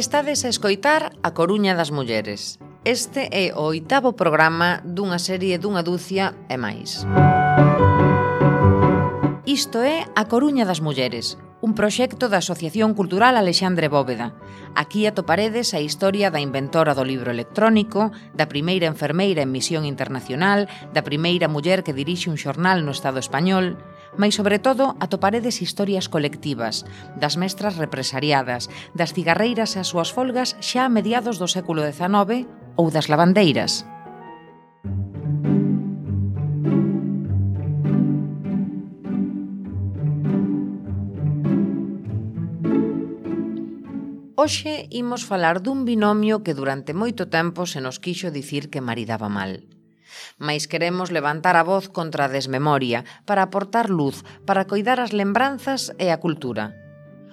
Estades a escoitar A Coruña das Mulleres. Este é o oitavo programa dunha serie dunha dúcia e máis. Isto é A Coruña das Mulleres, un proxecto da Asociación Cultural Alexandre Bóveda. Aquí atoparedes a historia da inventora do libro electrónico, da primeira enfermeira en misión internacional, da primeira muller que dirixe un xornal no Estado español, Mais, sobre todo, atoparedes historias colectivas, das mestras represariadas, das cigarreiras e as súas folgas xa a mediados do século XIX ou das lavandeiras. Hoxe imos falar dun binomio que durante moito tempo se nos quixo dicir que maridaba mal. Mais queremos levantar a voz contra a desmemoria, para aportar luz, para coidar as lembranzas e a cultura.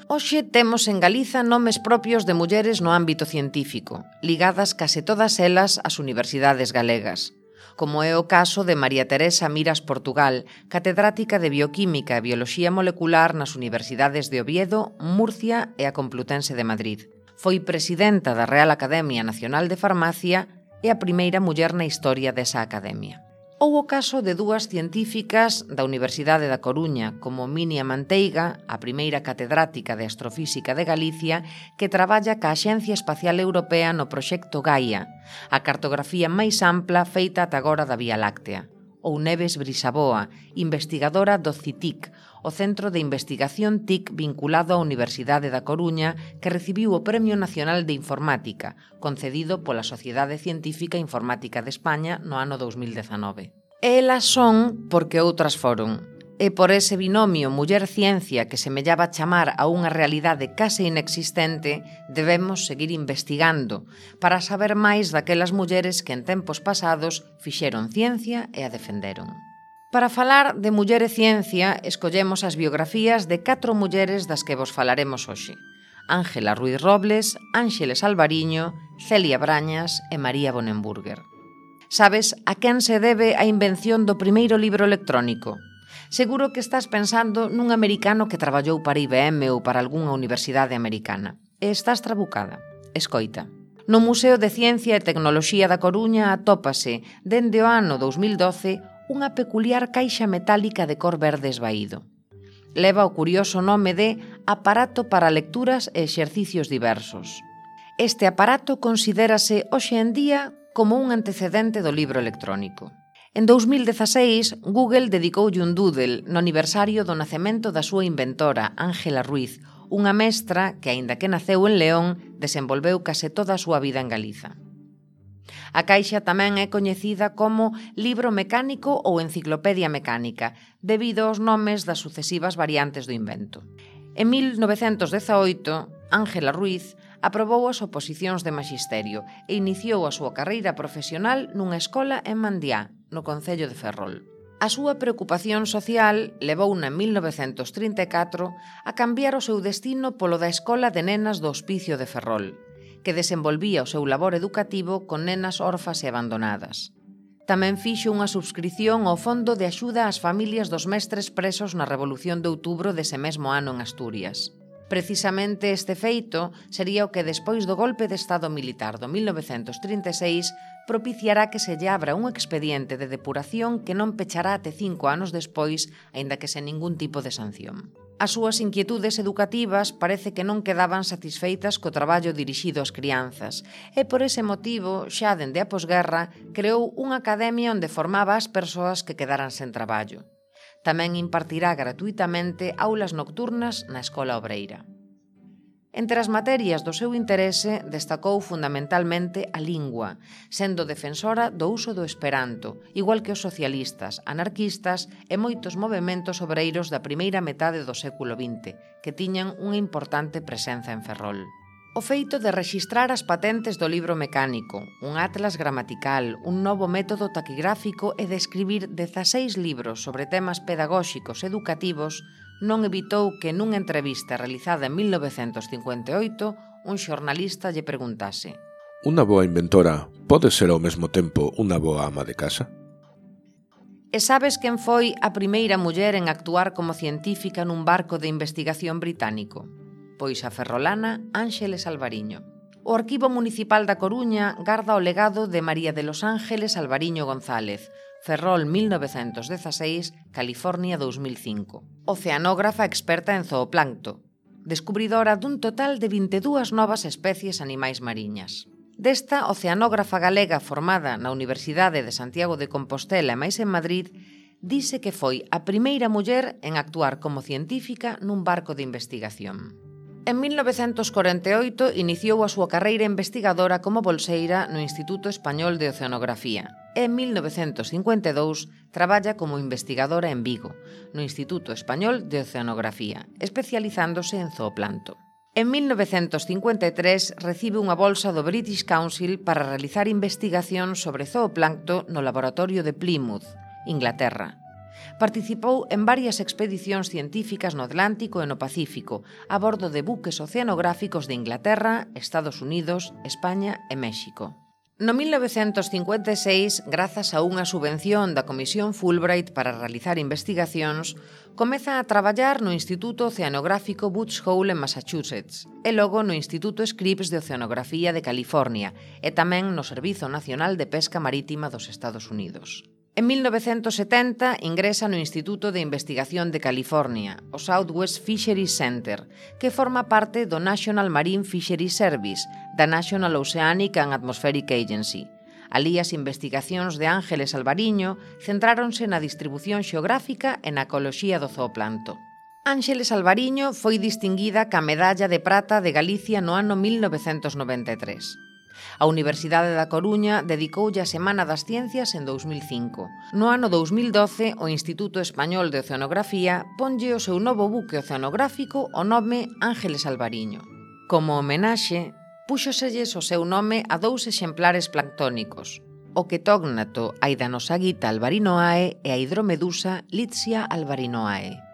Hoxe temos en Galiza nomes propios de mulleres no ámbito científico, ligadas case todas elas ás universidades galegas como é o caso de María Teresa Miras Portugal, catedrática de Bioquímica e Bioloxía Molecular nas Universidades de Oviedo, Murcia e a Complutense de Madrid. Foi presidenta da Real Academia Nacional de Farmacia é a primeira muller na historia desa academia. Ou o caso de dúas científicas da Universidade da Coruña, como Minia Manteiga, a primeira catedrática de Astrofísica de Galicia, que traballa ca Axencia Espacial Europea no proxecto Gaia, a cartografía máis ampla feita ata agora da Vía Láctea. Ou Neves Brisaboa, investigadora do CITIC, o Centro de Investigación TIC vinculado á Universidade da Coruña que recibiu o Premio Nacional de Informática, concedido pola Sociedade Científica Informática de España no ano 2019. Elas son porque outras foron, e por ese binomio muller-ciencia que semellaba chamar a unha realidade case inexistente, debemos seguir investigando para saber máis daquelas mulleres que en tempos pasados fixeron ciencia e a defenderon. Para falar de Muller e Ciencia, escollemos as biografías de catro mulleres das que vos falaremos hoxe. Ángela Ruiz Robles, Ángeles Alvariño, Celia Brañas e María Bonenburger. Sabes a quen se debe a invención do primeiro libro electrónico? Seguro que estás pensando nun americano que traballou para IBM ou para algunha universidade americana. E estás trabucada. Escoita. No Museo de Ciencia e Tecnoloxía da Coruña atópase, dende o ano 2012, unha peculiar caixa metálica de cor verde esvaído. Leva o curioso nome de aparato para lecturas e exercicios diversos. Este aparato considérase hoxe en día como un antecedente do libro electrónico. En 2016, Google dedicoulle un doodle no aniversario do nacemento da súa inventora, Ángela Ruiz, unha mestra que, aínda que naceu en León, desenvolveu case toda a súa vida en Galiza. A caixa tamén é coñecida como libro mecánico ou enciclopedia mecánica, debido aos nomes das sucesivas variantes do invento. En 1918, Ángela Ruiz aprobou as oposicións de maxisterio e iniciou a súa carreira profesional nunha escola en Mandiá, no Concello de Ferrol. A súa preocupación social levouna en 1934 a cambiar o seu destino polo da Escola de Nenas do Hospicio de Ferrol, que desenvolvía o seu labor educativo con nenas orfas e abandonadas. Tamén fixo unha subscrición ao Fondo de Axuda ás Familias dos Mestres Presos na Revolución de Outubro dese mesmo ano en Asturias. Precisamente este feito sería o que despois do golpe de Estado militar do 1936 propiciará que se lle abra un expediente de depuración que non pechará até cinco anos despois, aínda que sen ningún tipo de sanción. As súas inquietudes educativas parece que non quedaban satisfeitas co traballo dirixido ás crianzas e por ese motivo, xa dende a posguerra, creou unha academia onde formaba as persoas que quedaran sen traballo. Tamén impartirá gratuitamente aulas nocturnas na Escola Obreira. Entre as materias do seu interese destacou fundamentalmente a lingua, sendo defensora do uso do esperanto, igual que os socialistas, anarquistas e moitos movimentos obreiros da primeira metade do século XX, que tiñan unha importante presenza en Ferrol. O feito de rexistrar as patentes do libro mecánico, un atlas gramatical, un novo método taquigráfico e de escribir 16 libros sobre temas pedagóxicos educativos non evitou que nunha entrevista realizada en 1958 un xornalista lle preguntase Unha boa inventora pode ser ao mesmo tempo unha boa ama de casa? E sabes quen foi a primeira muller en actuar como científica nun barco de investigación británico? Pois a ferrolana Ángeles Alvariño. O Arquivo Municipal da Coruña garda o legado de María de los Ángeles Alvariño González, Ferrol 1916, California 2005. Oceanógrafa experta en zooplancto. Descubridora dun total de 22 novas especies animais mariñas. Desta oceanógrafa galega formada na Universidade de Santiago de Compostela e máis en Madrid, dise que foi a primeira muller en actuar como científica nun barco de investigación. En 1948 iniciou a súa carreira investigadora como bolseira no Instituto Español de Oceanografía en 1952 traballa como investigadora en Vigo, no Instituto Español de Oceanografía, especializándose en zooplanto. En 1953 recibe unha bolsa do British Council para realizar investigación sobre zooplancto no laboratorio de Plymouth, Inglaterra. Participou en varias expedicións científicas no Atlántico e no Pacífico, a bordo de buques oceanográficos de Inglaterra, Estados Unidos, España e México. No 1956, grazas a unha subvención da Comisión Fulbright para realizar investigacións, comeza a traballar no Instituto Oceanográfico Woods Hole en Massachusetts e logo no Instituto Scripps de Oceanografía de California e tamén no Servizo Nacional de Pesca Marítima dos Estados Unidos. En 1970 ingresa no Instituto de Investigación de California, o Southwest Fisheries Center, que forma parte do National Marine Fisheries Service, da National Oceanic and Atmospheric Agency. Alí as investigacións de Ángeles Alvariño centráronse na distribución xeográfica e na ecoloxía do zooplanto. Ángeles Alvariño foi distinguida ca Medalla de Prata de Galicia no ano 1993. A Universidade da Coruña dedicoulle a Semana das Ciencias en 2005. No ano 2012, o Instituto Español de Oceanografía ponlle o seu novo buque oceanográfico o nome Ángeles Alvariño. Como homenaxe, puxoselles o seu nome a dous exemplares planctónicos, o ketógnato Aidanosaguita albarinoae e a hidromedusa Litsia albarinoae.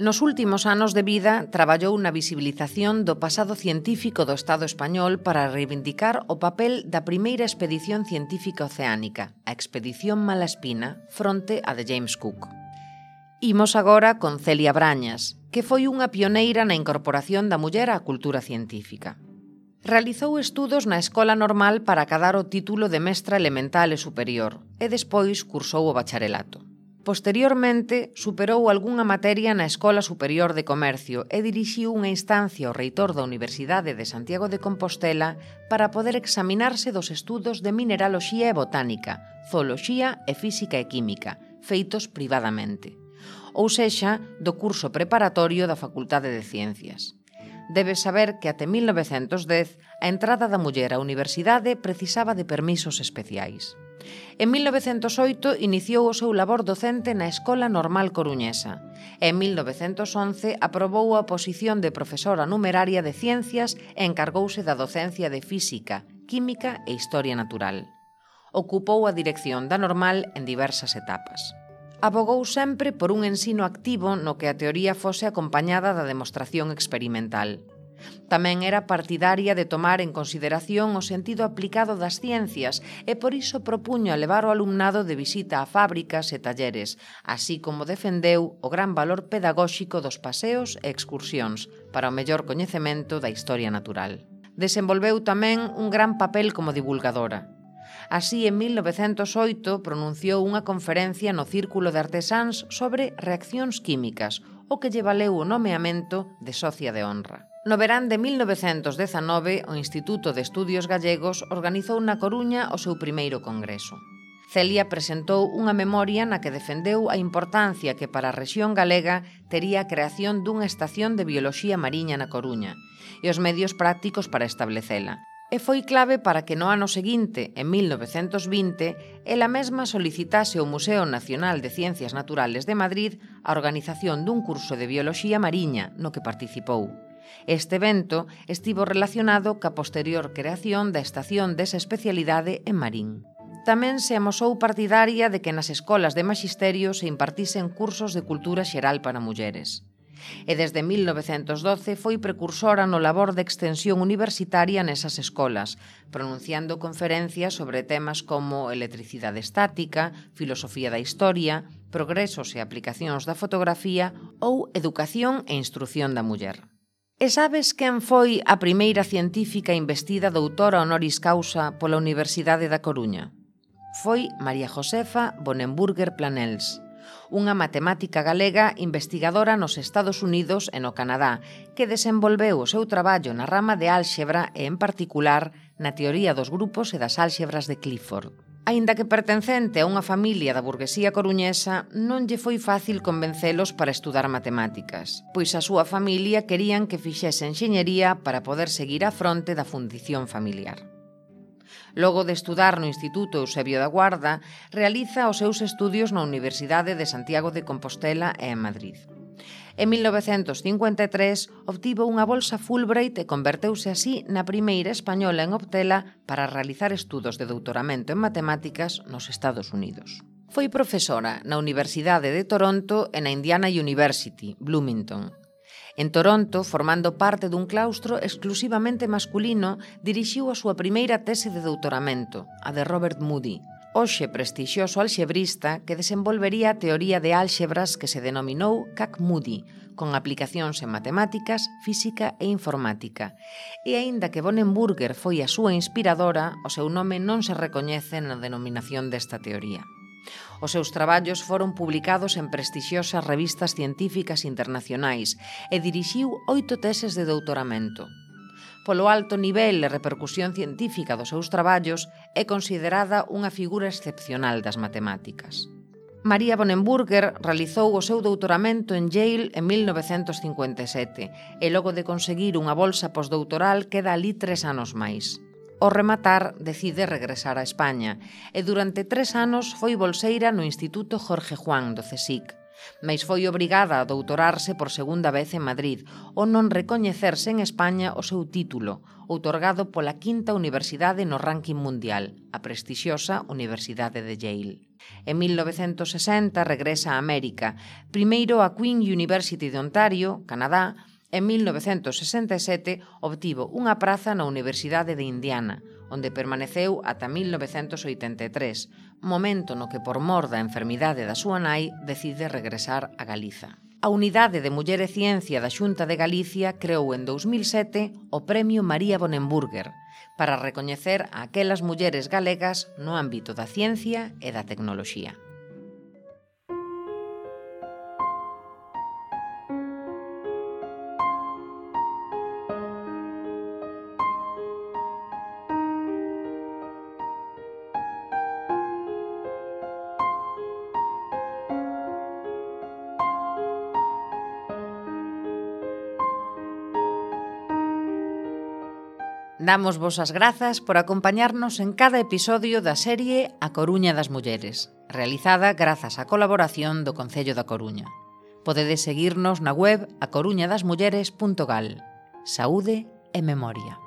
Nos últimos anos de vida traballou na visibilización do pasado científico do Estado español para reivindicar o papel da primeira expedición científica oceánica, a Expedición Malaspina, fronte a de James Cook. Imos agora con Celia Brañas, que foi unha pioneira na incorporación da muller á cultura científica. Realizou estudos na Escola Normal para acadar o título de mestra elemental e superior e despois cursou o bacharelato. Posteriormente, superou algunha materia na Escola Superior de Comercio e dirixiu unha instancia ao reitor da Universidade de Santiago de Compostela para poder examinarse dos estudos de mineraloxía e botánica, zooloxía e física e química, feitos privadamente, ou sexa, do curso preparatorio da Facultade de Ciencias. Debes saber que até 1910 a entrada da muller á universidade precisaba de permisos especiais. En 1908 iniciou o seu labor docente na Escola Normal Coruñesa. En 1911 aprobou a posición de profesora numeraria de ciencias e encargouse da docencia de física, química e historia natural. Ocupou a dirección da normal en diversas etapas. Abogou sempre por un ensino activo no que a teoría fose acompañada da demostración experimental. Tamén era partidaria de tomar en consideración o sentido aplicado das ciencias e por iso propuño levar o alumnado de visita a fábricas e talleres, así como defendeu o gran valor pedagóxico dos paseos e excursións para o mellor coñecemento da historia natural. Desenvolveu tamén un gran papel como divulgadora. Así, en 1908 pronunciou unha conferencia no Círculo de Artesáns sobre reaccións químicas, o que lle valeu o nomeamento de socia de honra. No verán de 1919, o Instituto de Estudios Gallegos organizou na Coruña o seu primeiro congreso. Celia presentou unha memoria na que defendeu a importancia que para a rexión galega tería a creación dunha estación de bioloxía mariña na Coruña e os medios prácticos para establecela e foi clave para que no ano seguinte, en 1920, ela mesma solicitase ao Museo Nacional de Ciencias Naturales de Madrid a organización dun curso de Bioloxía Mariña no que participou. Este evento estivo relacionado ca posterior creación da estación desa especialidade en Marín. Tamén se amosou partidaria de que nas escolas de maxisterio se impartisen cursos de cultura xeral para mulleres e desde 1912 foi precursora no labor de extensión universitaria nesas escolas, pronunciando conferencias sobre temas como electricidade estática, filosofía da historia, progresos e aplicacións da fotografía ou educación e instrucción da muller. E sabes quen foi a primeira científica investida doutora honoris causa pola Universidade da Coruña? Foi María Josefa Bonenburger Planels, unha matemática galega investigadora nos Estados Unidos e no Canadá, que desenvolveu o seu traballo na rama de álxebra e, en particular, na teoría dos grupos e das álxebras de Clifford. Aínda que pertencente a unha familia da burguesía coruñesa, non lle foi fácil convencelos para estudar matemáticas, pois a súa familia querían que fixese enxeñería para poder seguir a fronte da fundición familiar. Logo de estudar no Instituto Eusebio da Guarda, realiza os seus estudios na Universidade de Santiago de Compostela e en Madrid. En 1953 obtivo unha bolsa Fulbright e converteuse así na primeira española en obtela para realizar estudos de doutoramento en matemáticas nos Estados Unidos. Foi profesora na Universidade de Toronto e na Indiana University, Bloomington, En Toronto, formando parte dun claustro exclusivamente masculino, dirixiu a súa primeira tese de doutoramento, a de Robert Moody, hoxe prestixioso alxebrista que desenvolvería a teoría de álxebras que se denominou CAC Moody, con aplicacións en matemáticas, física e informática. E aínda que Bonenburger foi a súa inspiradora, o seu nome non se recoñece na denominación desta teoría. Os seus traballos foron publicados en prestixiosas revistas científicas internacionais e dirixiu oito teses de doutoramento. Polo alto nivel e repercusión científica dos seus traballos, é considerada unha figura excepcional das matemáticas. María Bonenburger realizou o seu doutoramento en Yale en 1957 e logo de conseguir unha bolsa postdoutoral queda ali tres anos máis. Ao rematar, decide regresar a España e durante tres anos foi bolseira no Instituto Jorge Juan do CSIC mais foi obrigada a doutorarse por segunda vez en Madrid, ou non recoñecerse en España o seu título, outorgado pola quinta universidade no ranking mundial, a prestixiosa Universidade de Yale. En 1960 regresa a América, primeiro a Queen University de Ontario, Canadá, En 1967 obtivo unha praza na Universidade de Indiana, onde permaneceu ata 1983, momento no que por mor da enfermidade da súa nai decide regresar a Galiza. A Unidade de Muller e Ciencia da Xunta de Galicia creou en 2007 o Premio María Bonenburger para recoñecer a aquelas mulleres galegas no ámbito da ciencia e da tecnoloxía. Damos vosas grazas por acompañarnos en cada episodio da serie A Coruña das Mulleres, realizada grazas á colaboración do Concello da Coruña. Podedes seguirnos na web acoruñadasmulleres.gal. Saúde e memoria.